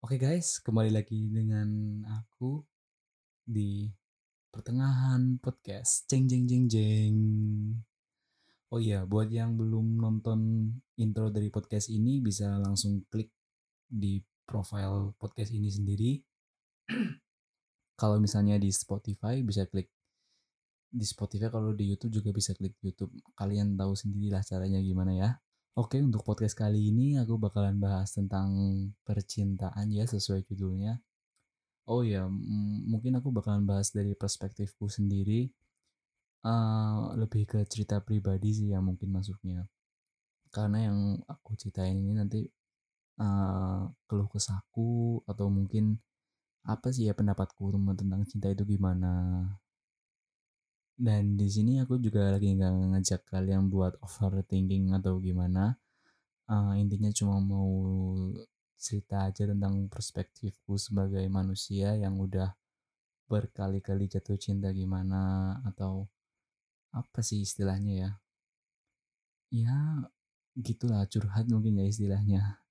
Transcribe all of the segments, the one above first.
Oke guys, kembali lagi dengan aku di pertengahan podcast. Jeng jeng jeng jeng. Oh iya, buat yang belum nonton intro dari podcast ini bisa langsung klik di profile podcast ini sendiri. Kalau misalnya di Spotify bisa klik di Spotify, kalau di YouTube juga bisa klik YouTube. Kalian tahu sendirilah caranya gimana ya. Oke, untuk podcast kali ini aku bakalan bahas tentang percintaan ya sesuai judulnya. Oh ya, mungkin aku bakalan bahas dari perspektifku sendiri. Uh, lebih ke cerita pribadi sih yang mungkin masuknya. Karena yang aku ceritain ini nanti uh, keluh kesahku atau mungkin apa sih ya pendapatku tentang cinta itu gimana. Dan di sini aku juga lagi nggak ngajak kalian buat overthinking atau gimana. Uh, intinya cuma mau cerita aja tentang perspektifku sebagai manusia yang udah berkali-kali jatuh cinta gimana atau apa sih istilahnya ya ya gitulah curhat mungkin ya istilahnya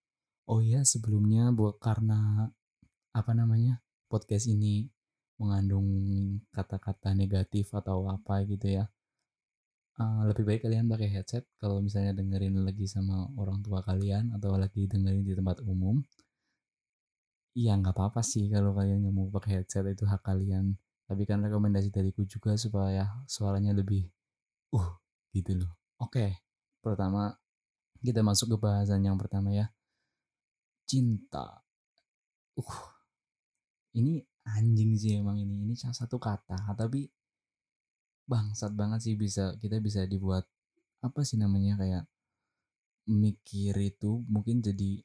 oh ya sebelumnya buat karena apa namanya podcast ini mengandung kata-kata negatif atau apa gitu ya uh, lebih baik kalian pakai headset kalau misalnya dengerin lagi sama orang tua kalian atau lagi dengerin di tempat umum Iya nggak apa-apa sih kalau kalian nggak mau pakai headset itu hak kalian. Tapi kan rekomendasi dariku juga supaya suaranya lebih uh gitu loh. Oke, pertama kita masuk ke bahasan yang pertama ya. Cinta. Uh, ini anjing sih emang ini. Ini salah satu kata, tapi bangsat banget sih bisa kita bisa dibuat apa sih namanya kayak mikir itu mungkin jadi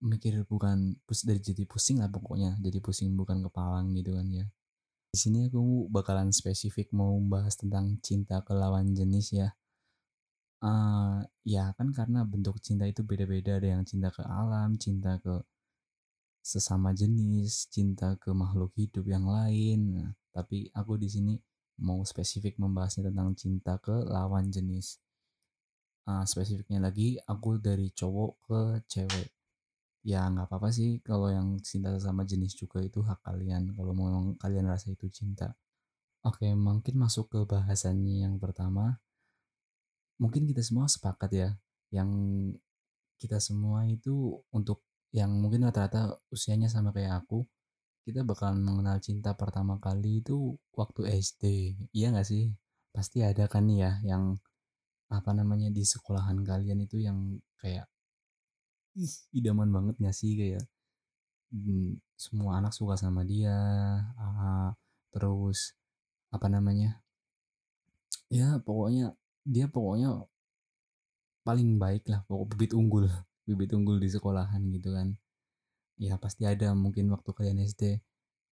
mikir bukan pus dari jadi pusing lah pokoknya jadi pusing bukan kepalang gitu kan ya di sini aku bakalan spesifik mau membahas tentang cinta ke lawan jenis ya uh, ya kan karena bentuk cinta itu beda-beda ada yang cinta ke alam cinta ke sesama jenis cinta ke makhluk hidup yang lain. Tapi aku di sini mau spesifik membahasnya tentang cinta ke lawan jenis. Uh, spesifiknya lagi aku dari cowok ke cewek. Ya nggak apa-apa sih kalau yang cinta sama jenis juga itu hak kalian kalau mau kalian rasa itu cinta. Oke mungkin masuk ke bahasannya yang pertama. Mungkin kita semua sepakat ya yang kita semua itu untuk yang mungkin rata-rata usianya sama kayak aku kita bakalan mengenal cinta pertama kali itu waktu SD. Iya nggak sih? Pasti ada kan ya yang apa namanya di sekolahan kalian itu yang kayak ih idaman banget gak sih? Kayak hmm, semua anak suka sama dia uh, terus apa namanya ya pokoknya dia pokoknya paling baik lah pokok bibit unggul bibit unggul di sekolahan gitu kan. Ya pasti ada mungkin waktu kalian SD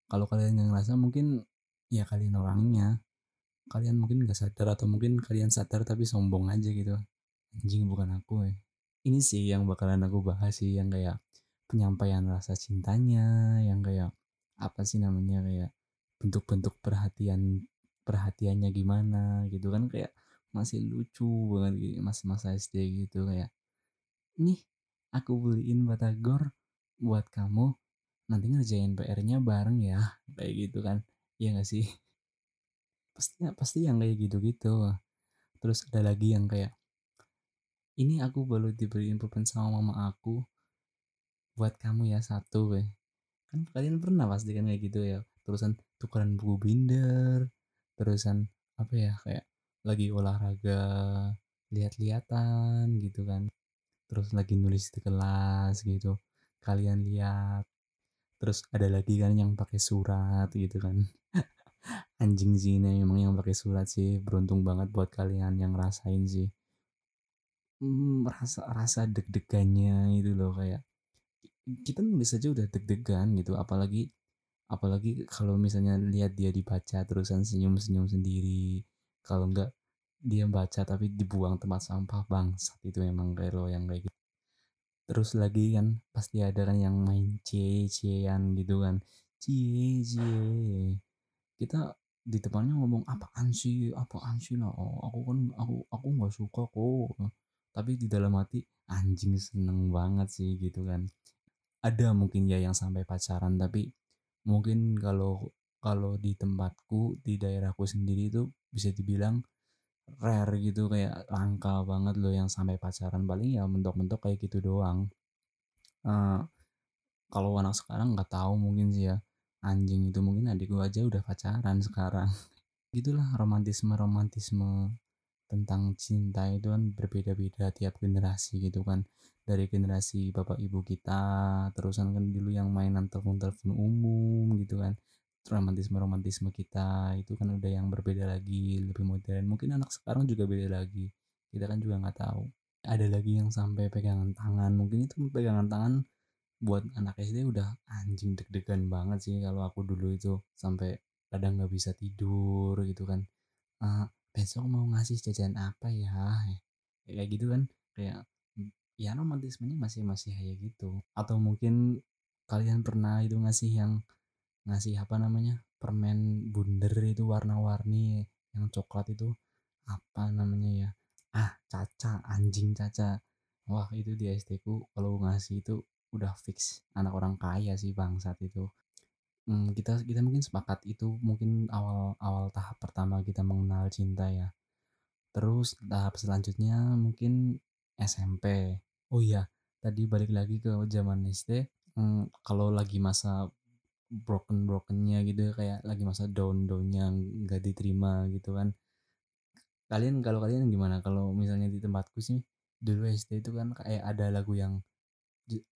kalau kalian nggak ngerasa mungkin ya kalian orangnya. Kalian mungkin nggak sadar atau mungkin kalian sadar tapi sombong aja gitu. Anjing bukan aku ya ini sih yang bakalan aku bahas sih yang kayak penyampaian rasa cintanya yang kayak apa sih namanya kayak bentuk-bentuk perhatian perhatiannya gimana gitu kan kayak masih lucu banget gitu masa-masa SD gitu kayak nih aku beliin batagor buat kamu nanti ngerjain PR-nya bareng ya. Kayak gitu kan. Iya gak sih? Pasti pasti yang kayak gitu-gitu. Terus ada lagi yang kayak ini aku baru diberiin pulpen sama mama aku buat kamu ya satu weh kan kalian pernah pasti kan kayak gitu ya. Terusan tukeran buku binder terusan apa ya kayak lagi olahraga lihat-lihatan gitu kan terus lagi nulis di kelas gitu kalian lihat. Terus ada lagi kan yang pakai surat gitu kan. Anjing sih ini memang yang pakai surat sih beruntung banget buat kalian yang ngerasain sih. Hmm, rasa rasa deg-degannya itu loh kayak kita nulis aja udah deg-degan gitu apalagi apalagi kalau misalnya lihat dia dibaca terusan senyum-senyum sendiri kalau enggak dia baca tapi dibuang tempat sampah bangsat itu emang kayak lo yang kayak gitu. Terus lagi kan pasti ada kan yang main cie-ciean gitu kan cie cie kita di depannya ngomong apaan sih? Apaan sih? Lah oh, aku kan aku aku nggak suka kok. Tapi di dalam hati anjing seneng banget sih gitu kan. Ada mungkin ya yang sampai pacaran tapi mungkin kalau kalau di tempatku di daerahku sendiri itu bisa dibilang rare gitu kayak langka banget loh yang sampai pacaran. Paling ya mentok-mentok kayak gitu doang. Uh, kalau anak sekarang nggak tahu mungkin sih ya. Anjing itu mungkin adikku aja udah pacaran sekarang. Gitulah romantisme romantisme tentang cinta itu kan berbeda-beda tiap generasi gitu kan. Dari generasi bapak ibu kita terusan kan dulu yang mainan telepon-telepon umum gitu kan romantisme romantisme kita itu kan udah yang berbeda lagi lebih modern. Mungkin anak sekarang juga beda lagi kita kan juga nggak tahu. Ada lagi yang sampai pegangan tangan mungkin itu pegangan tangan buat anak SD udah anjing deg-degan banget sih kalau aku dulu itu sampai kadang nggak bisa tidur gitu kan. Uh, besok mau ngasih jajan apa ya? Kayak gitu kan kayak ya romantismenya masih masih kayak gitu. Atau mungkin kalian pernah itu ngasih yang ngasih apa namanya permen bundar itu warna-warni yang coklat itu apa namanya ya ah caca anjing caca. Wah itu di SD ku kalau ngasih itu udah fix anak orang kaya sih bangsat itu. Hmm, kita kita mungkin sepakat itu mungkin awal awal tahap pertama kita mengenal cinta ya. Terus tahap selanjutnya mungkin SMP oh iya tadi balik lagi ke zaman SD hmm, kalau lagi masa broken brokennya gitu ya kayak lagi masa down downnya nggak diterima gitu kan. Kalian kalau kalian gimana? Kalau misalnya di tempatku sih dulu SD itu kan kayak ada lagu yang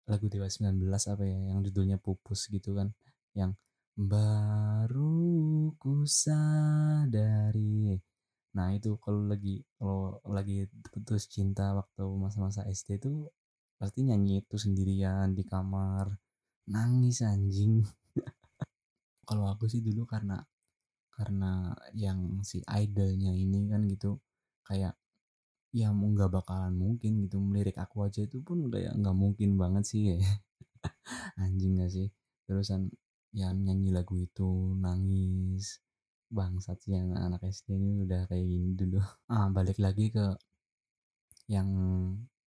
lagu Dewa 19 apa ya yang judulnya Pupus gitu kan yang baru ku sadari. Nah itu kalau lagi kalau lagi putus cinta waktu masa-masa SD itu pasti nyanyi itu sendirian di kamar. Nangis anjing kalau aku sih dulu karena karena yang si idolnya ini kan gitu kayak ya mau nggak bakalan mungkin gitu melirik aku aja itu pun kayak nggak mungkin banget sih ya anjing gak sih. Terusan yang nyanyi lagu itu nangis bangsat sih yang anak SD ini udah kayak gini dulu. Ah balik lagi ke yang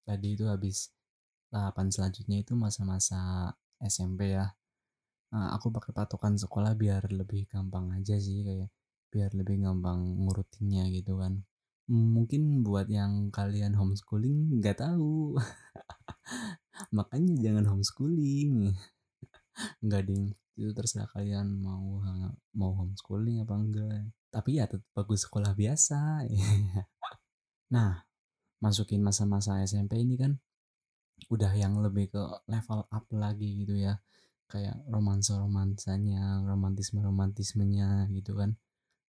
tadi itu habis tahapan selanjutnya itu masa-masa SMP ya Nah, aku pakai patokan sekolah biar lebih gampang aja sih kayak biar lebih gampang ngurutinnya gitu kan. Mungkin buat yang kalian homeschooling nggak tahu. Makanya jangan homeschooling. Enggak ding, itu terserah kalian mau mau homeschooling apa enggak. Tapi ya tetap bagus sekolah biasa. nah, masukin masa-masa SMP ini kan udah yang lebih ke level up lagi gitu ya kayak romansa romansanya romantisme romantismenya gitu kan.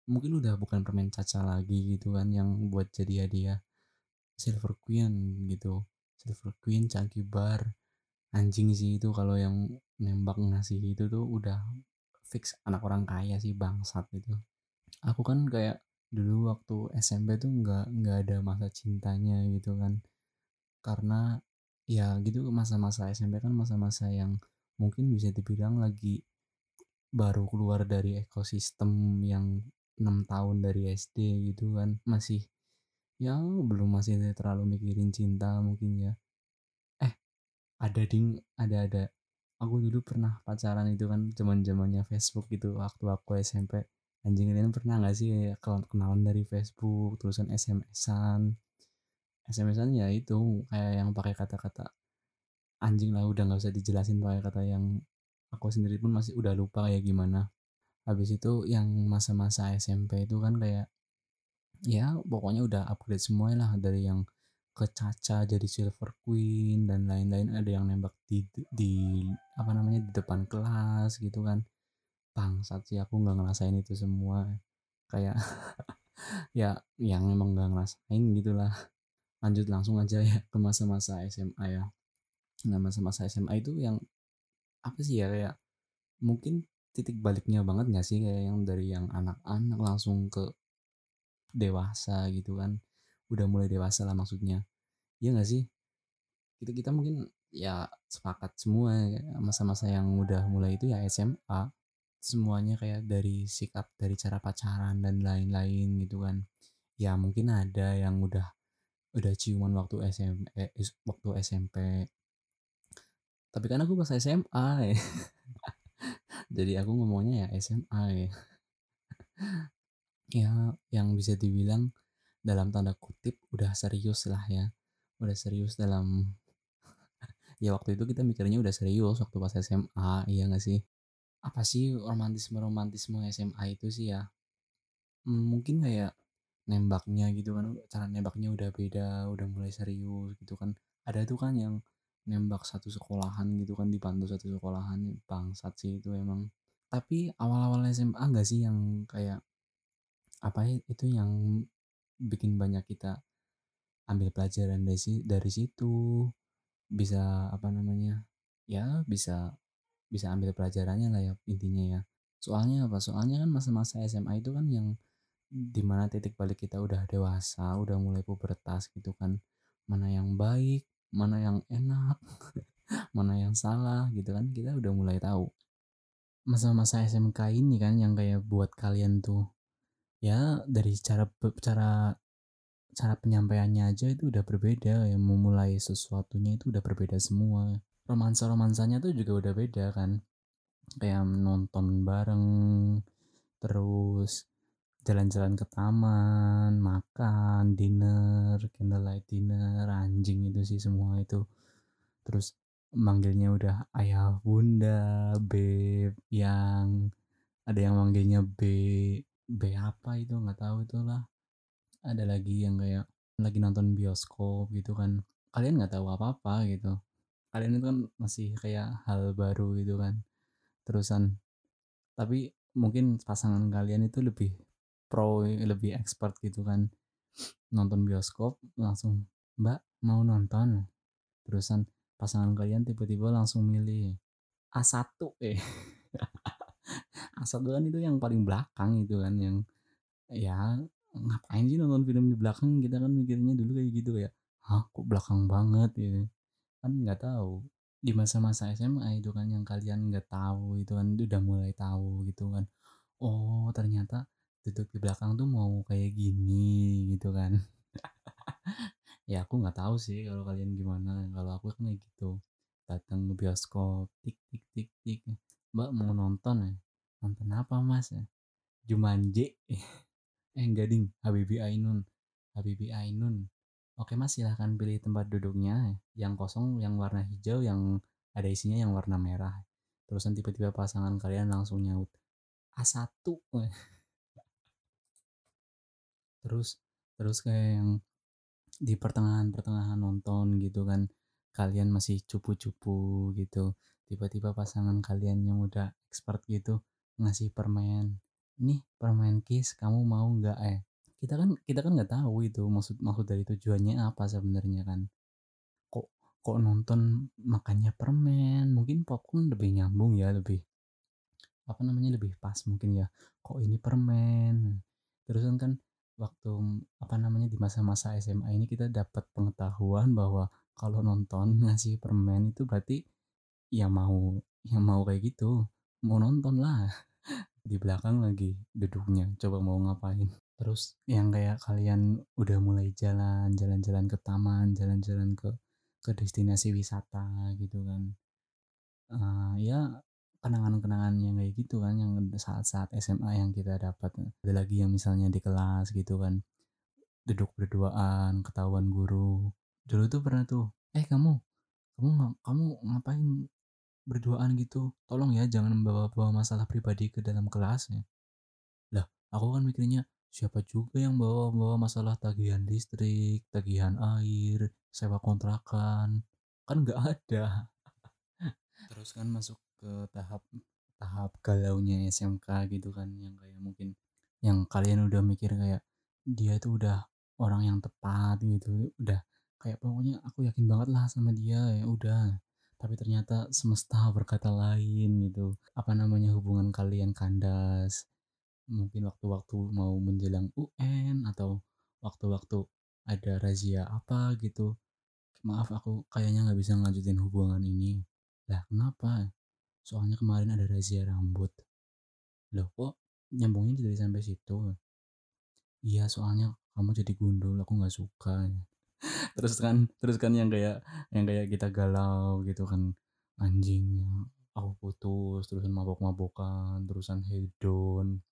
Mungkin udah bukan permen caca lagi gitu kan yang buat jadi hadiah silver queen gitu. Silver queen cangki bar anjing sih itu kalau yang nembak ngasih itu tuh udah fix anak orang kaya sih bangsat itu. Aku kan kayak dulu waktu SMP tuh nggak nggak ada masa cintanya gitu kan. Karena ya gitu masa-masa SMP kan masa-masa yang mungkin bisa dibilang lagi baru keluar dari ekosistem yang enam tahun dari SD gitu kan. Masih ya belum masih terlalu mikirin cinta mungkin ya. Eh ada ding ada ada. Aku dulu pernah pacaran itu kan zaman zamannya Facebook gitu waktu aku SMP anjing kalian pernah nggak sih kayak kenalan dari Facebook terusan SMS-an SMS-an ya itu kayak yang pakai kata-kata anjing lah udah nggak usah dijelasin pakai kata yang aku sendiri pun masih udah lupa kayak gimana. Habis itu yang masa-masa SMP itu kan kayak ya pokoknya udah upgrade semua lah dari yang ke Caca jadi Silver Queen dan lain-lain ada yang nembak di di apa namanya di depan kelas gitu kan. Bangsat sih aku nggak ngerasain itu semua. Kayak ya yang emang nggak ngerasain gitulah lanjut langsung aja ya ke masa-masa SMA ya nah masa-masa SMA itu yang apa sih ya kayak mungkin titik baliknya banget gak sih? Kayak yang dari yang anak-anak langsung ke dewasa gitu kan udah mulai dewasa lah maksudnya. Ya gak sih? Kita kita mungkin ya sepakat semua masa-masa yang udah mulai itu ya SMA semuanya kayak dari sikap dari cara pacaran dan lain-lain gitu kan. Ya mungkin ada yang udah udah ciuman waktu SM eh, waktu SMP tapi kan aku pas SMA ya. Jadi aku ngomongnya ya SMA ya. Ya yang bisa dibilang dalam tanda kutip udah serius lah ya. Udah serius dalam ya waktu itu kita mikirnya udah serius waktu pas SMA iya gak sih? Apa sih romantisme romantisme SMA itu sih ya? Hmm, mungkin kayak nembaknya gitu kan cara nembaknya udah beda udah mulai serius gitu kan. Ada tuh kan yang nembak satu sekolahan gitu kan dibantu satu sekolahan bangsat sih itu emang. Tapi awal-awal SMA enggak sih yang kayak apa ya itu yang bikin banyak kita ambil pelajaran dari dari situ. Bisa apa namanya ya bisa bisa ambil pelajarannya lah ya intinya ya. Soalnya apa? Soalnya kan masa-masa SMA itu kan yang di mana titik balik kita udah dewasa udah mulai pubertas gitu kan. Mana yang baik mana yang enak mana yang salah gitu kan. Kita udah mulai tahu. Masa-masa SMK ini kan yang kayak buat kalian tuh ya dari cara cara cara penyampaiannya aja itu udah berbeda. Ya memulai sesuatunya itu udah berbeda semua. Romansa romansanya tuh juga udah beda kan. Kayak nonton bareng terus jalan-jalan ke taman, makan, dinner, candlelight dinner, anjing itu sih semua itu. Terus manggilnya udah ayah bunda, beb, yang ada yang manggilnya B, B apa itu nggak tahu itulah. Ada lagi yang kayak lagi nonton bioskop gitu kan. Kalian nggak tahu apa-apa gitu. Kalian itu kan masih kayak hal baru gitu kan. Terusan tapi mungkin pasangan kalian itu lebih pro lebih expert gitu kan. Nonton bioskop langsung mbak mau nonton? Terusan pasangan kalian tiba-tiba langsung milih A1 eh. A1 kan itu yang paling belakang itu kan yang ya ngapain sih nonton film di belakang? Kita kan mikirnya dulu kayak gitu ya hah kok belakang banget ya? Kan nggak tahu. Di masa-masa SMA itu kan yang kalian nggak tahu itu kan udah mulai tahu gitu kan. Oh ternyata duduk di belakang tuh mau kayak gini gitu kan. Ya aku nggak tahu sih kalau kalian gimana. Kalau aku kan kayak gitu datang ke bioskop tik tik tik tik. Mbak mau nonton ya? Nonton apa mas? Ya Jumanji. Eh enggak ding. Habibi Ainun. Habibi Ainun. Oke mas silahkan pilih tempat duduknya yang kosong yang warna hijau yang ada isinya yang warna merah. Terusan tiba-tiba pasangan kalian langsung nyaut A1 terus terus kayak yang di pertengahan-pertengahan nonton gitu kan kalian masih cupu-cupu gitu tiba-tiba pasangan kalian yang udah expert gitu ngasih permen nih permen kiss kamu mau nggak? Eh kita kan kita kan nggak tahu itu maksud maksud dari tujuannya apa sebenarnya kan. Kok kok nonton makannya permen? Mungkin popcorn lebih nyambung ya lebih apa namanya lebih pas mungkin ya. Kok ini permen? Terus kan waktu apa namanya di masa-masa SMA ini kita dapat pengetahuan bahwa kalau nonton ngasih permen itu berarti ya mau ya mau kayak gitu. Mau nonton lah. Di belakang lagi duduknya coba mau ngapain. Terus yang kayak kalian udah mulai jalan jalan-jalan ke taman jalan-jalan ke ke destinasi wisata gitu kan. Uh, ya kenangan-kenangan yang kayak gitu kan yang saat-saat SMA yang kita dapat. Ada lagi yang misalnya di kelas gitu kan duduk berduaan ketahuan guru. Dulu tuh pernah tuh eh kamu kamu kamu ngapain berduaan gitu? Tolong ya jangan membawa-bawa masalah pribadi ke dalam kelas ya. Lah aku kan mikirnya siapa juga yang bawa-bawa masalah tagihan listrik tagihan air sewa kontrakan? Kan nggak ada. Terus kan masuk ke tahap tahap galaunya SMK gitu kan yang kayak mungkin yang kalian udah mikir kayak dia tuh udah orang yang tepat gitu udah kayak pokoknya aku yakin banget lah sama dia ya udah. Tapi ternyata semesta berkata lain gitu. Apa namanya hubungan kalian kandas. Mungkin waktu-waktu mau menjelang UN atau waktu-waktu ada razia apa gitu. Maaf aku kayaknya nggak bisa ngajutin hubungan ini. Lah kenapa soalnya kemarin ada razia rambut. Loh kok nyambungnya dari sampai situ? Iya soalnya kamu jadi gundul aku nggak suka. Terus kan terus kan yang kayak yang kayak kita galau gitu kan. Anjing aku putus terusan mabok-mabokan terusan hedon.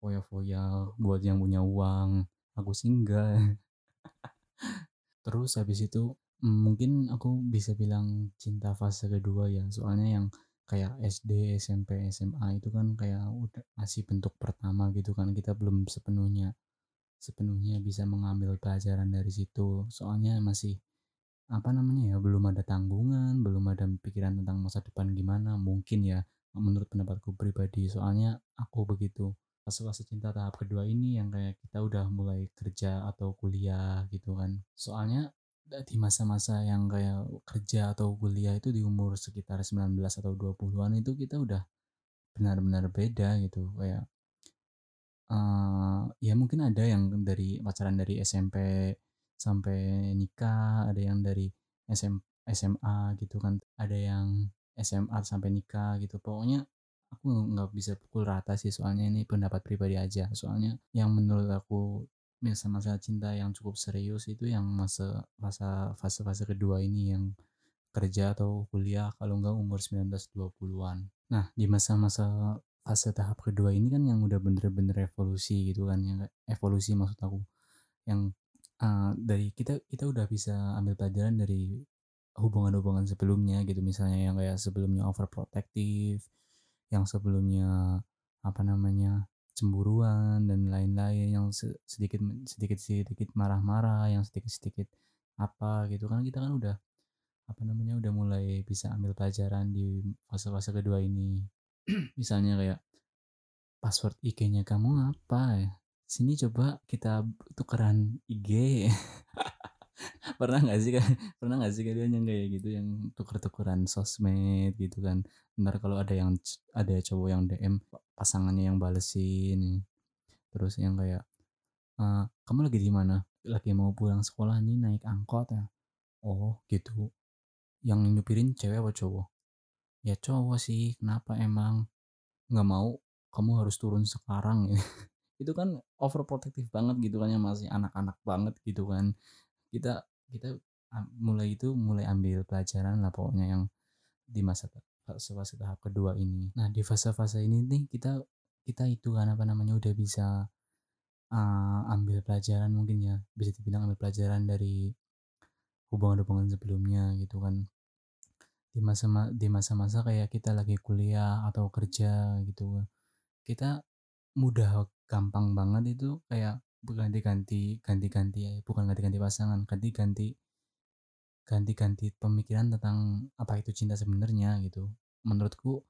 Foya-foya buat yang punya uang. Aku singgah terus habis itu mm, mungkin aku bisa bilang cinta fase kedua ya. Soalnya yang kayak SD SMP SMA itu kan kayak udah masih bentuk pertama gitu kan kita belum sepenuhnya sepenuhnya bisa mengambil pelajaran dari situ. Soalnya masih apa namanya ya belum ada tanggungan belum ada pikiran tentang masa depan gimana mungkin ya menurut pendapatku pribadi. Soalnya aku begitu fase-fase cinta tahap kedua ini yang kayak kita udah mulai kerja atau kuliah gitu kan. Soalnya di masa-masa yang kayak kerja atau kuliah itu di umur sekitar 19 atau 20-an itu kita udah benar-benar beda gitu kayak uh, ya mungkin ada yang dari pacaran dari SMP sampai nikah ada yang dari SM, SMA gitu kan ada yang SMA sampai nikah gitu. Pokoknya aku nggak bisa pukul rata sih soalnya ini pendapat pribadi aja. Soalnya yang menurut aku masa-masa cinta yang cukup serius itu yang masa masa fase-fase kedua ini yang kerja atau kuliah kalau enggak umur 19-20-an nah di masa-masa fase tahap kedua ini kan yang udah bener-bener revolusi gitu kan yang evolusi maksud aku. Yang uh, dari kita kita udah bisa ambil pelajaran dari hubungan-hubungan sebelumnya gitu. Misalnya yang kayak sebelumnya overprotective yang sebelumnya apa namanya cemburuan dan lain-lain yang sedikit sedikit sedikit marah-marah yang sedikit sedikit apa gitu kan kita kan udah apa namanya udah mulai bisa ambil pelajaran di fase-fase kedua ini misalnya kayak password IG-nya kamu apa ya? Sini coba kita tukeran IG. pernah nggak sih kan pernah nggak sih kalian yang kayak gitu yang tuker-tukeran sosmed gitu kan? Ntar kalau ada yang ada cowok yang DM pasangannya yang balesin terus yang kayak uh, kamu lagi di mana? Lagi mau pulang sekolah nih naik angkot ya? Oh gitu. Yang nyupirin cewek apa cowok? Ya cowok sih kenapa emang? Nggak mau kamu harus turun sekarang. Ya itu kan overprotective banget gitu kan yang masih anak-anak banget gitu kan kita kita mulai itu mulai ambil pelajaran lah pokoknya yang di masa fase-fase tahap kedua ini. Nah di fase-fase ini nih kita kita itu kan apa namanya udah bisa uh, ambil pelajaran mungkin ya. Bisa dibilang ambil pelajaran dari hubungan-hubungan sebelumnya gitu kan. Di masa di masa-masa kayak kita lagi kuliah atau kerja gitu. Kita mudah gampang banget itu kayak ganti-ganti ganti-ganti ya bukan ganti-ganti pasangan ganti-ganti ganti-ganti pemikiran tentang apa itu cinta sebenarnya gitu. Menurutku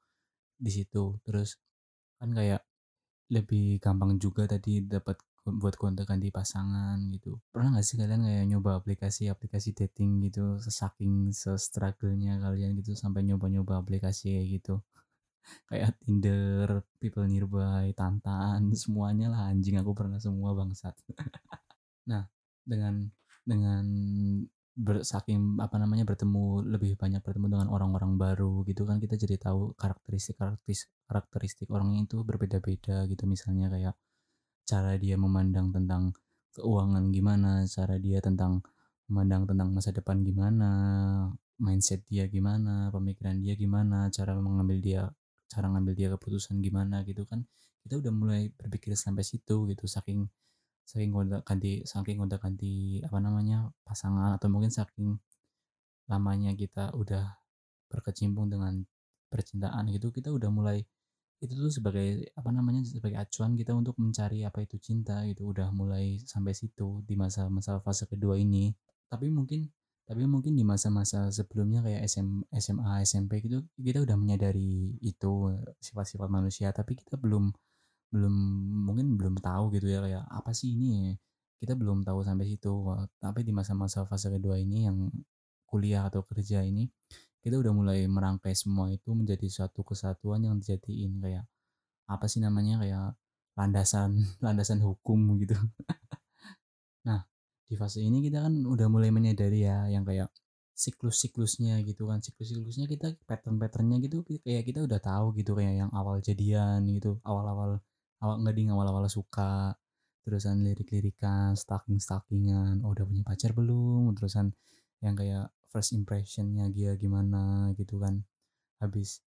di situ. Terus kan kayak lebih gampang juga tadi dapat buat kontak ganti pasangan gitu. Pernah gak sih kalian kayak nyoba aplikasi-aplikasi dating gitu saking se-struggle-nya kalian gitu sampai nyoba-nyoba aplikasi kayak gitu kayak Tinder, People Nearby, Tantan, semuanya lah anjing aku pernah semua bangsat. nah, dengan dengan bersaking apa namanya bertemu lebih banyak bertemu dengan orang-orang baru gitu kan kita jadi tahu karakteristik karakteristik karakteristik orangnya itu berbeda-beda gitu misalnya kayak cara dia memandang tentang keuangan gimana, cara dia tentang memandang tentang masa depan gimana, mindset dia gimana, pemikiran dia gimana, cara mengambil dia cara ngambil dia keputusan gimana gitu kan kita udah mulai berpikir sampai situ gitu saking saking gonta ganti saking gonta ganti apa namanya pasangan atau mungkin saking lamanya kita udah berkecimpung dengan percintaan gitu kita udah mulai itu tuh sebagai apa namanya sebagai acuan kita untuk mencari apa itu cinta gitu udah mulai sampai situ di masa-masa fase kedua ini. Tapi mungkin tapi mungkin di masa-masa sebelumnya kayak SM, SMA SMP gitu kita udah menyadari itu sifat-sifat manusia. Tapi kita belum belum mungkin belum tahu gitu ya kayak apa sih ini? Kita belum tahu sampai situ. Tapi di masa-masa fase kedua ini yang kuliah atau kerja ini kita udah mulai merangkai semua itu menjadi suatu kesatuan yang dijadiin kayak apa sih namanya kayak landasan landasan hukum gitu. Nah di fase ini kita kan udah mulai menyadari ya yang kayak siklus-siklusnya gitu kan. Siklus-siklusnya kita pattern-patternnya gitu kayak kita udah tahu gitu kayak yang awal jadian gitu awal-awal awal nggak ding awal-awal suka terusan lirik-lirikan stalking-stalkingan oh udah punya pacar belum? Terusan yang kayak first impressionnya dia gimana gitu kan. Habis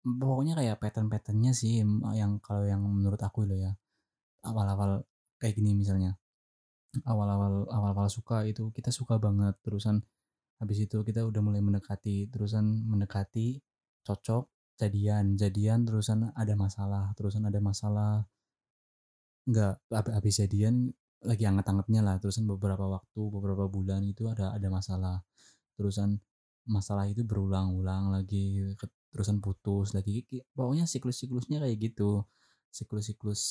pokoknya kayak pattern-patternnya sih yang kalau yang menurut aku loh ya awal-awal kayak gini misalnya awal-awal awal-awal suka itu kita suka banget terusan habis itu kita udah mulai mendekati terusan mendekati cocok jadian jadian terusan ada masalah terusan ada masalah. Nggak habis jadian lagi anget-angetnya lah terusan beberapa waktu beberapa bulan itu ada ada masalah. Terusan masalah itu berulang-ulang lagi terusan putus lagi pokoknya siklus-siklusnya kayak gitu. Siklus-siklus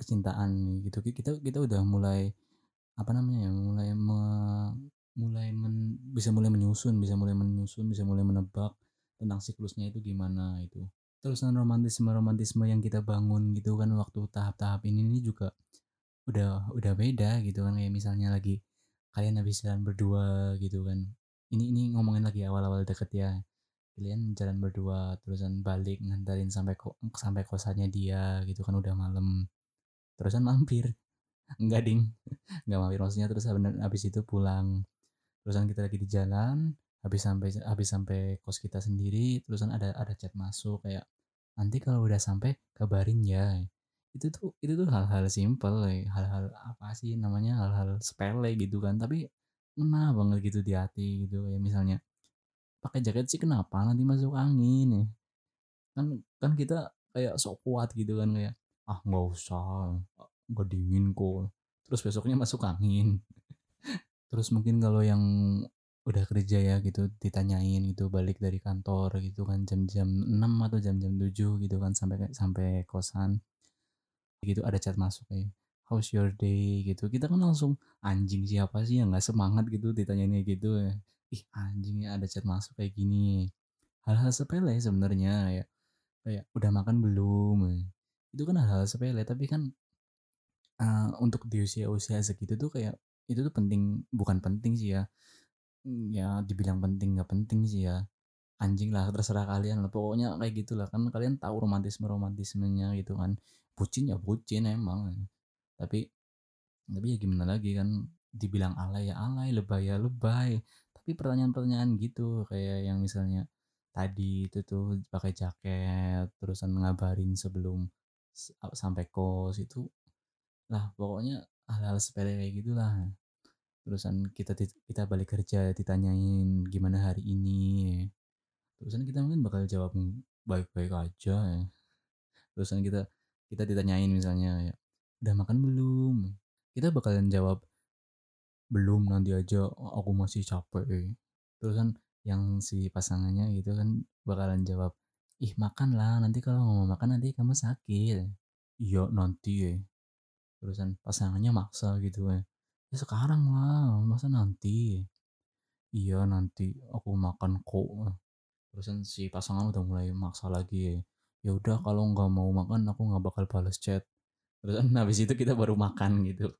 percintaan gitu. Kita kita udah mulai apa namanya ya mulai me, mulai men, bisa mulai menyusun bisa mulai menyusun bisa mulai menebak tentang siklusnya itu gimana itu terusan romantisme romantisme yang kita bangun gitu kan waktu tahap-tahap ini ini juga udah udah beda gitu kan. Kayak misalnya lagi kalian habis jalan berdua gitu kan. Ini ini ngomongin lagi awal-awal deket ya. Kalian jalan berdua terusan balik nganterin sampai ko sampai kosannya dia gitu kan udah malam terusan mampir. Enggak ding. Enggak mampir maksudnya terus habis itu pulang. Terusan kita lagi di jalan habis sampai habis sampai kos kita sendiri terusan ada ada chat masuk kayak nanti kalau udah sampai kabarin ya. Itu tuh itu tuh hal-hal simple hal-hal apa sih namanya hal-hal sepele gitu kan tapi ngena banget gitu di hati gitu. Kayak misalnya pakai jaket sih kenapa nanti masuk angin ya? Kan kan kita kayak sok kuat gitu kan kayak ah nggak usah. Nggak dingin kok. Terus besoknya masuk angin. Terus mungkin kalau yang udah kerja ya gitu ditanyain gitu balik dari kantor gitu kan jam-jam 6 atau jam-jam 7 gitu kan sampai sampai kosan. Gitu ada chat masuk kayak how's your day? Gitu. Kita kan langsung anjing siapa sih yang nggak semangat? Gitu ditanyain gitu. Ya ih anjing ya ada chat masuk kayak gini. Hal-hal sepele sebenarnya ya kayak udah makan belum itu kan hal-hal sepele tapi kan uh, untuk di usia-usia segitu tuh kayak itu tuh penting bukan penting sih ya. Ya dibilang penting nggak penting sih ya. Anjing lah terserah kalian lah pokoknya kayak gitulah. Kan kalian tahu romantisme romantismenya gitu kan. Bucin ya bucin emang. Tapi tapi ya gimana lagi kan dibilang alay ya alay lebay ya lebay. Tapi pertanyaan-pertanyaan gitu kayak yang misalnya tadi itu tuh pakai jaket terusan ngabarin sebelum sampai kos itu lah pokoknya hal-hal sepele kayak gitulah. Terusan kita kita balik kerja ditanyain gimana hari ini. Terusan kita mungkin bakal jawab baik-baik aja. Ya. terusan kita kita ditanyain misalnya ya udah makan belum? Kita bakalan jawab belum nanti aja. Aku masih capek. Terus kan yang si pasangannya gitu kan bakalan jawab ih makan lah nanti kalau mau makan nanti kamu sakit. Iya nanti ya. Terusan pasangannya maksa gitu ya ya sekarang lah masa nanti? Iya nanti aku makan kok. Terusan si pasangan udah mulai maksa lagi. Ya ya udah kalau nggak mau makan aku nggak bakal balas chat. Terus kan habis itu kita baru makan gitu.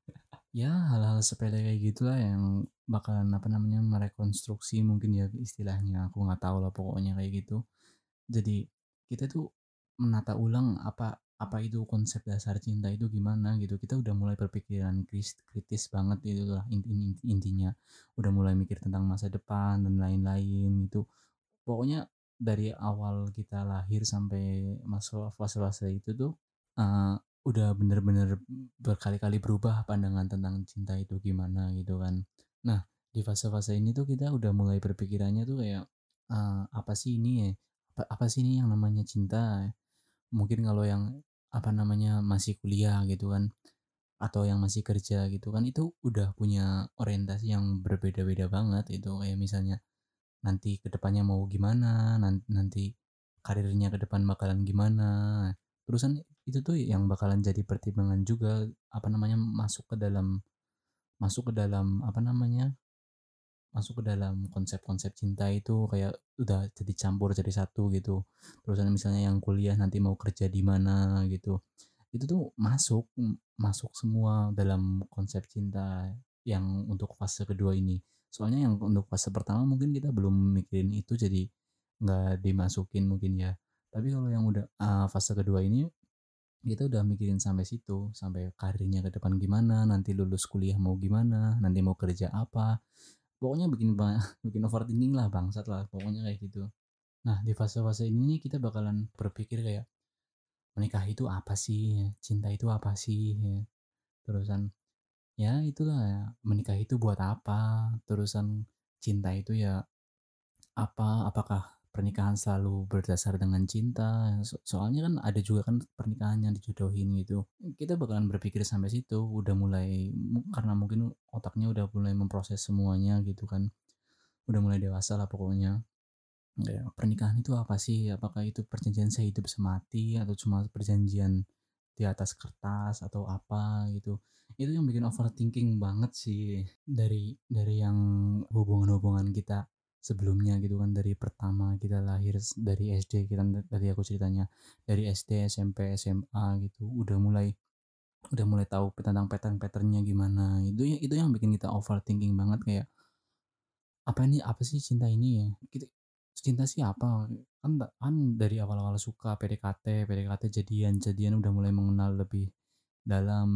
Ya hal-hal sepele kayak gitulah yang bakalan apa namanya merekonstruksi mungkin ya istilahnya. Aku nggak tahu lah pokoknya kayak gitu jadi kita tuh menata ulang apa apa itu konsep dasar cinta itu gimana gitu kita udah mulai berpikiran kritis banget itu lah intinya udah mulai mikir tentang masa depan dan lain-lain itu pokoknya dari awal kita lahir sampai masuk fase-fase itu tuh uh, udah bener-bener berkali-kali berubah pandangan tentang cinta itu gimana gitu kan. Nah di fase-fase ini tuh kita udah mulai berpikirannya tuh kayak uh, apa sih ini ya? Apa, sih ini yang namanya cinta? Mungkin kalau yang apa namanya masih kuliah gitu kan atau yang masih kerja gitu kan itu udah punya orientasi yang berbeda-beda banget itu kayak misalnya nanti ke depannya mau gimana nanti, nanti karirnya ke depan bakalan gimana terusan itu tuh yang bakalan jadi pertimbangan juga apa namanya masuk ke dalam masuk ke dalam apa namanya masuk ke dalam konsep-konsep cinta itu kayak udah jadi campur jadi satu gitu terusan misalnya yang kuliah nanti mau kerja di mana gitu itu tuh masuk masuk semua dalam konsep cinta yang untuk fase kedua ini Soalnya yang untuk fase pertama mungkin kita belum mikirin itu jadi nggak dimasukin mungkin ya. Tapi kalau yang udah, eee, fase kedua ini kita udah mikirin sampai situ, sampai karirnya ke depan gimana, nanti lulus kuliah mau gimana, nanti mau kerja apa. Pokoknya bikin bikin overthinking lah, bangsat lah, pokoknya kayak gitu. Nah, di fase-fase ini kita bakalan berpikir kayak, menikah itu apa sih? Cinta itu apa sih? Terusan, ya itulah ya, menikah itu buat apa? Terusan cinta itu ya apa? Apakah pernikahan selalu berdasar dengan cinta? So soalnya kan ada juga kan pernikahan yang dijodohin gitu. Kita bakalan berpikir sampai situ, udah mulai mu karena mungkin otaknya udah mulai memproses semuanya gitu kan. Udah mulai dewasa lah pokoknya. Kayak pernikahan itu apa sih? Apakah itu perjanjian sehidup semati atau cuma perjanjian di atas kertas atau apa gitu. Itu yang bikin overthinking banget sih dari dari yang hubungan-hubungan kita sebelumnya gitu kan dari pertama kita lahir dari SD kita tadi aku ceritanya dari SD SMP SMA gitu udah mulai udah mulai tahu tentang pattern-patternnya gimana. Itu ya- itu yang bikin kita overthinking banget kayak apa ini apa sih cinta ini ya? Kita cinta sih apa? Kan kan dari awal-awal suka PDKT PDKT jadian jadian udah mulai mengenal lebih dalam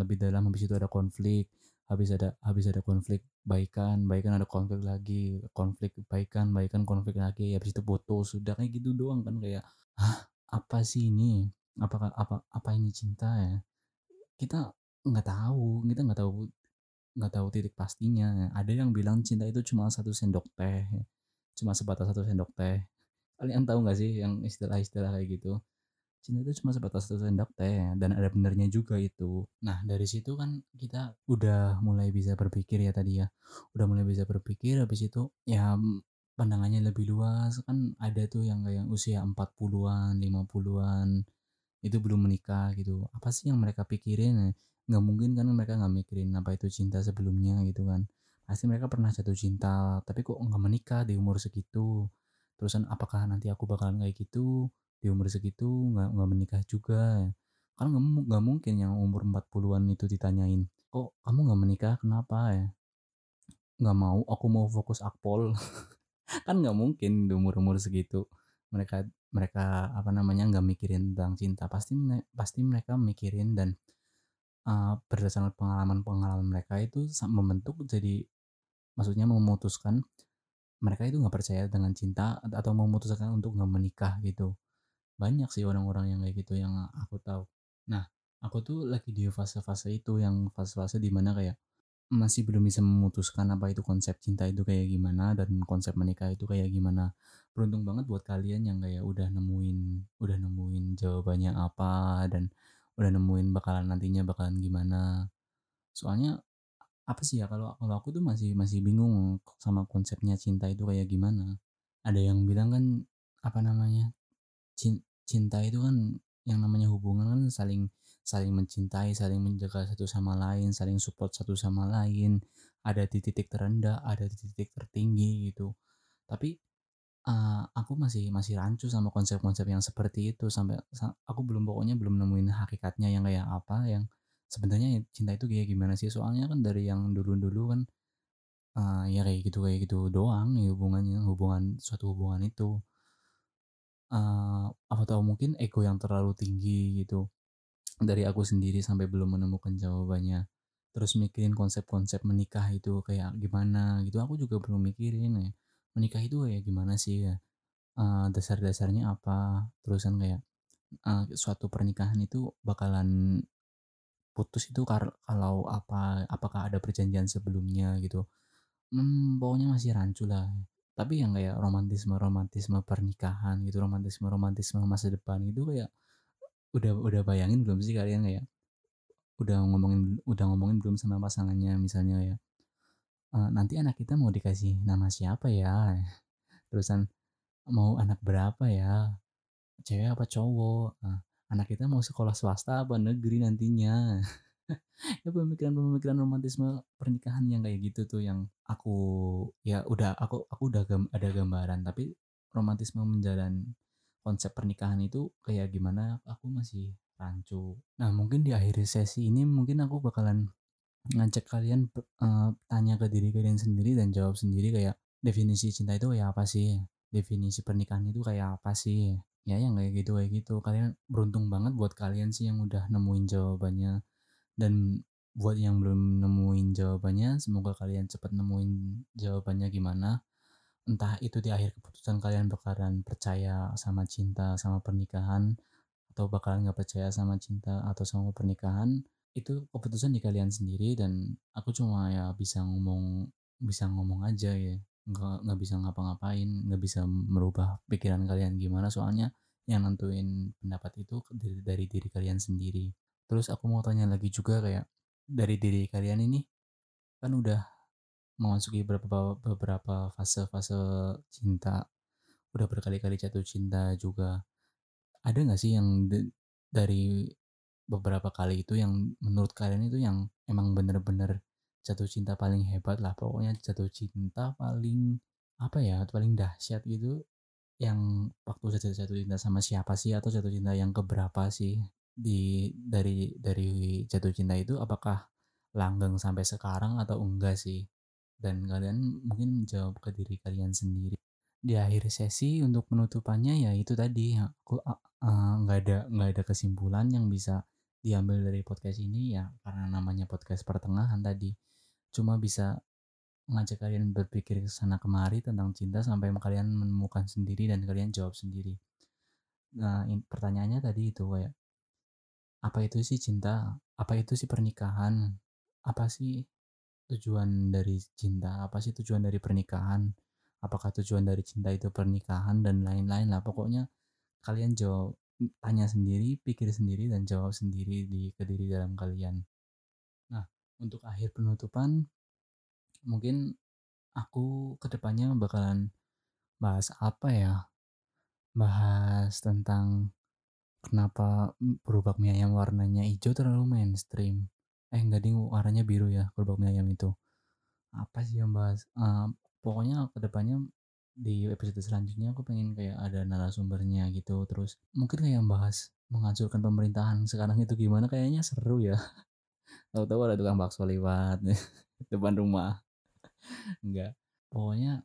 lebih dalam habis itu ada konflik habis ada habis ada konflik baikan baikan ada konflik lagi konflik baikan baikan konflik lagi habis itu putus sudah kayak gitu doang kan kayak hah apa sih ini? Apakah apa apa ini cinta ya? Kita nggak tahu kita nggak tahu nggak tahu titik pastinya. Ada yang bilang cinta itu cuma satu sendok teh cuma sebatas satu sendok teh. Kalian tahu nggak sih yang istilah-istilah kayak gitu cinta itu cuma sebatas satu sendok teh dan ada benernya juga itu. Nah dari situ kan kita udah mulai bisa berpikir ya tadi ya. Udah mulai bisa berpikir habis itu ya pandangannya lebih luas. Kan ada tuh yang kayak usia 40-an 50-an itu belum menikah gitu. Apa sih yang mereka pikirin? Nggak mungkin kan mereka nggak mikirin apa itu cinta sebelumnya gitu kan. Pasti mereka pernah jatuh cinta tapi kok nggak menikah di umur segitu? Terusan apakah nanti aku bakalan kayak gitu di umur segitu nggak nggak menikah juga. Kan nggak nggak mungkin yang umur 40-an itu ditanyain kok kamu nggak menikah? Kenapa ya? Nggak mau aku mau fokus akpol. Kan nggak mungkin di umur umur segitu mereka mereka apa namanya nggak mikirin tentang cinta. Pasti pasti mereka mikirin dan uh, berdasarkan pengalaman-pengalaman mereka itu membentuk jadi maksudnya memutuskan mereka itu nggak percaya dengan cinta at- atau memutuskan untuk nggak menikah gitu banyak sih orang-orang yang kayak gitu yang aku tahu nah aku tuh lagi di fase-fase itu yang fase-fase di mana kayak masih belum bisa memutuskan apa itu konsep cinta itu kayak gimana dan konsep menikah itu kayak gimana. Beruntung banget buat kalian yang kayak udah nemuin udah nemuin jawabannya apa dan udah nemuin bakalan nantinya bakalan gimana. Soalnya apa sih ya kalau kalau aku tuh masih masih bingung sama konsepnya cinta itu kayak gimana. Ada yang bilang kan apa namanya? Cin- cinta itu kan yang namanya hubungan kan saling saling mencintai, saling menjaga satu sama lain, saling support satu sama lain. Ada di titik terendah, ada di titik tertinggi gitu. Tapi eh, aku masih masih rancu sama konsep-konsep yang seperti itu sampai sa- aku belum pokoknya belum nemuin hakikatnya yang kayak apa yang sebenarnya cinta itu kayak gimana sih? Soalnya kan dari yang dulu-dulu kan eh, ya kayak gitu kayak gitu doang ya hubungannya hubungan suatu hubungan itu Apa tahu mungkin ego yang terlalu tinggi gitu, dari aku sendiri sampai belum menemukan jawabannya. Terus mikirin konsep-konsep menikah itu kayak gimana gitu, aku juga belum mikirin ya, menikah itu kayak gimana sih ya, eee, dasar-dasarnya apa, terusan kayak, eee, suatu pernikahan itu bakalan putus itu kalau apa apakah ada perjanjian sebelumnya gitu. Mmm, pokoknya masih rancu lah. Tapi yang kayak romantisme-romantisme pernikahan gitu, romantisme-romantisme masa depan itu kayak udah udah bayangin belum sih kalian kayak udah ngomongin udah ngomongin belum sama pasangannya misalnya ya, eee, "Nanti anak kita mau dikasih nama siapa ya?" Terusan, "Mau anak berapa ya? Cewek apa cowok? Eee, anak kita mau sekolah swasta apa negeri nantinya?" Ya pemikiran-pemikiran romantisme pernikahan yang kayak gitu tuh yang aku ya udah aku aku udah gam ada gambaran. Tapi romantisme menjalan konsep pernikahan itu kayak gimana aku masih rancu. Nah mungkin di akhir sesi ini mungkin aku bakalan ngajak kalian uh, tanya ke diri kalian sendiri dan jawab sendiri kayak definisi cinta itu kayak apa sih? Definisi pernikahan itu kayak apa sih? Ya yang kayak gitu kayak gitu. Kalian beruntung banget buat kalian sih yang udah nemuin jawabannya dan buat yang belum nemuin jawabannya semoga kalian cepat nemuin jawabannya gimana. Entah itu di akhir keputusan kalian bakalan percaya sama cinta sama pernikahan atau bakalan nggak percaya sama cinta atau sama pernikahan itu keputusan di kalian sendiri. Dan aku cuma ya bisa ngomong bisa ngomong aja ya. Nggak nggak bisa ngapa-ngapain nggak bisa merubah pikiran kalian gimana. Soalnya yang nentuin pendapat itu dari, dari diri kalian sendiri terus aku mau tanya lagi juga kayak dari diri kalian ini kan udah memasuki beberapa beberapa fase-fase cinta udah berkali-kali jatuh cinta juga. Ada nggak sih yang dari beberapa kali itu yang menurut kalian itu yang emang bener-bener jatuh cinta paling hebat lah pokoknya jatuh cinta paling apa ya paling dahsyat gitu yang waktu jatuh jatuh cinta sama siapa sih atau jatuh cinta yang keberapa sih di dari dari jatuh cinta itu apakah langgeng sampai sekarang atau enggak sih? Dan kalian mungkin jawab ke diri kalian sendiri. Di akhir sesi untuk penutupannya ya itu tadi aku nggak uh, ada nggak ada kesimpulan yang bisa diambil dari podcast ini ya karena namanya podcast pertengahan tadi. Cuma bisa ngajak kalian berpikir ke sana kemari tentang cinta sampai kalian menemukan sendiri dan kalian jawab sendiri. Nah pertanyaannya tadi itu kayak apa itu sih cinta? Apa itu sih pernikahan? Apa sih tujuan dari cinta? Apa sih tujuan dari pernikahan? Apakah tujuan dari cinta itu pernikahan dan lain-lain lah. Pokoknya kalian jawab tanya sendiri, pikir sendiri, dan jawab sendiri di ke diri dalam kalian. Nah, untuk akhir penutupan, mungkin aku ke depannya bakalan bahas apa ya? Bahas tentang kenapa gerobak mie ayam warnanya hijau terlalu mainstream. Eh, enggak ding, warnanya biru ya, gerobak mie ayam itu. Apa sih yang bahas? Uh, pokoknya ke depannya di episode selanjutnya aku pengen kayak ada narasumbernya gitu terus mungkin kayak bahas menghancurkan pemerintahan sekarang itu gimana kayaknya seru ya tahu-tahu ada tukang bakso lewat depan rumah enggak pokoknya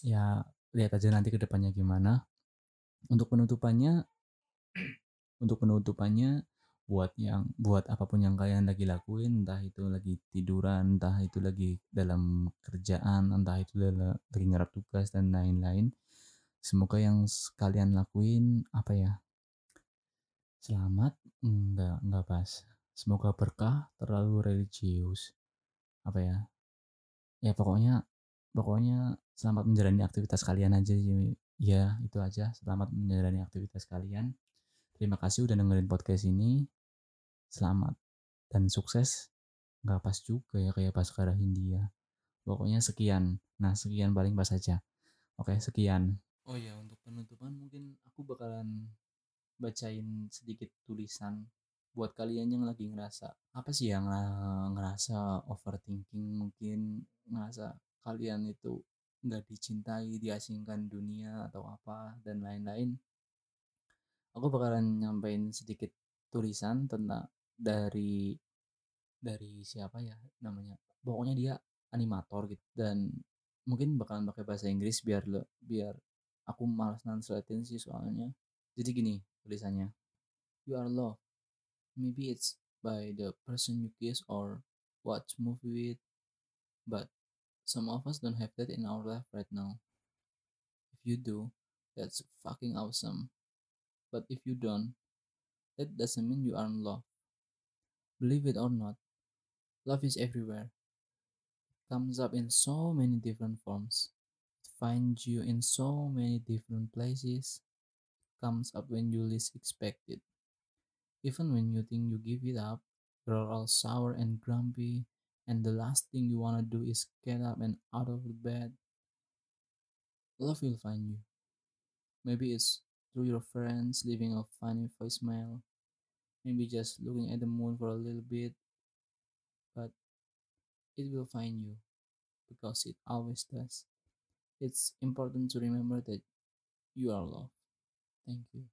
ya lihat aja nanti ke depannya gimana untuk penutupannya untuk penutupannya buat yang buat apa pun yang kalian lagi lakuin entah itu lagi tiduran entah itu lagi dalam kerjaan entah itu lagi ngerap tugas dan lain-lain semoga yang kalian lakuin apa ya selamat enggak enggak pas. Semoga berkah terlalu religius apa ya ya pokoknya pokoknya selamat menjalani aktivitas kalian aja ya itu aja. Selamat menjalani aktivitas kalian terima kasih udah dengerin podcast ini. Selamat dan sukses. Nggak pas juga ya kayak Baskara Hindia pokoknya sekian. Nah sekian paling pas saja oke sekian. Oh ya untuk penutupan mungkin aku bakalan bacain sedikit tulisan buat kalian yang lagi ngerasa apa sih yang ngerasa overthinking mungkin ngerasa kalian itu nggak dicintai diasingkan dunia atau apa dan lain-lain aku bakalan nyampein sedikit tulisan tentang dari dari siapa ya namanya pokoknya dia animator gitu dan mungkin bakalan pakai bahasa Inggris biar lo biar aku malas translatein sih soalnya. Jadi gini tulisannya you are loved maybe it's by the person you kiss or watch movie with but some of us don't have that in our life right now. If you do that's fucking awesome but if you don't that doesn't mean you aren't loved Believe it or not, love is everywhere. It comes up in so many different forms. It finds you in so many different places. It comes up when you least expect it. Even when you think you give it up, you're all sour and grumpy, and the last thing you want to do is get up and out of the bed. Love will find you. Maybe it's through your friends leaving a funny voicemail maybe just looking at the moon for a little bit, but it will find you because it always does. It's important to remember that you are loved. Thank you.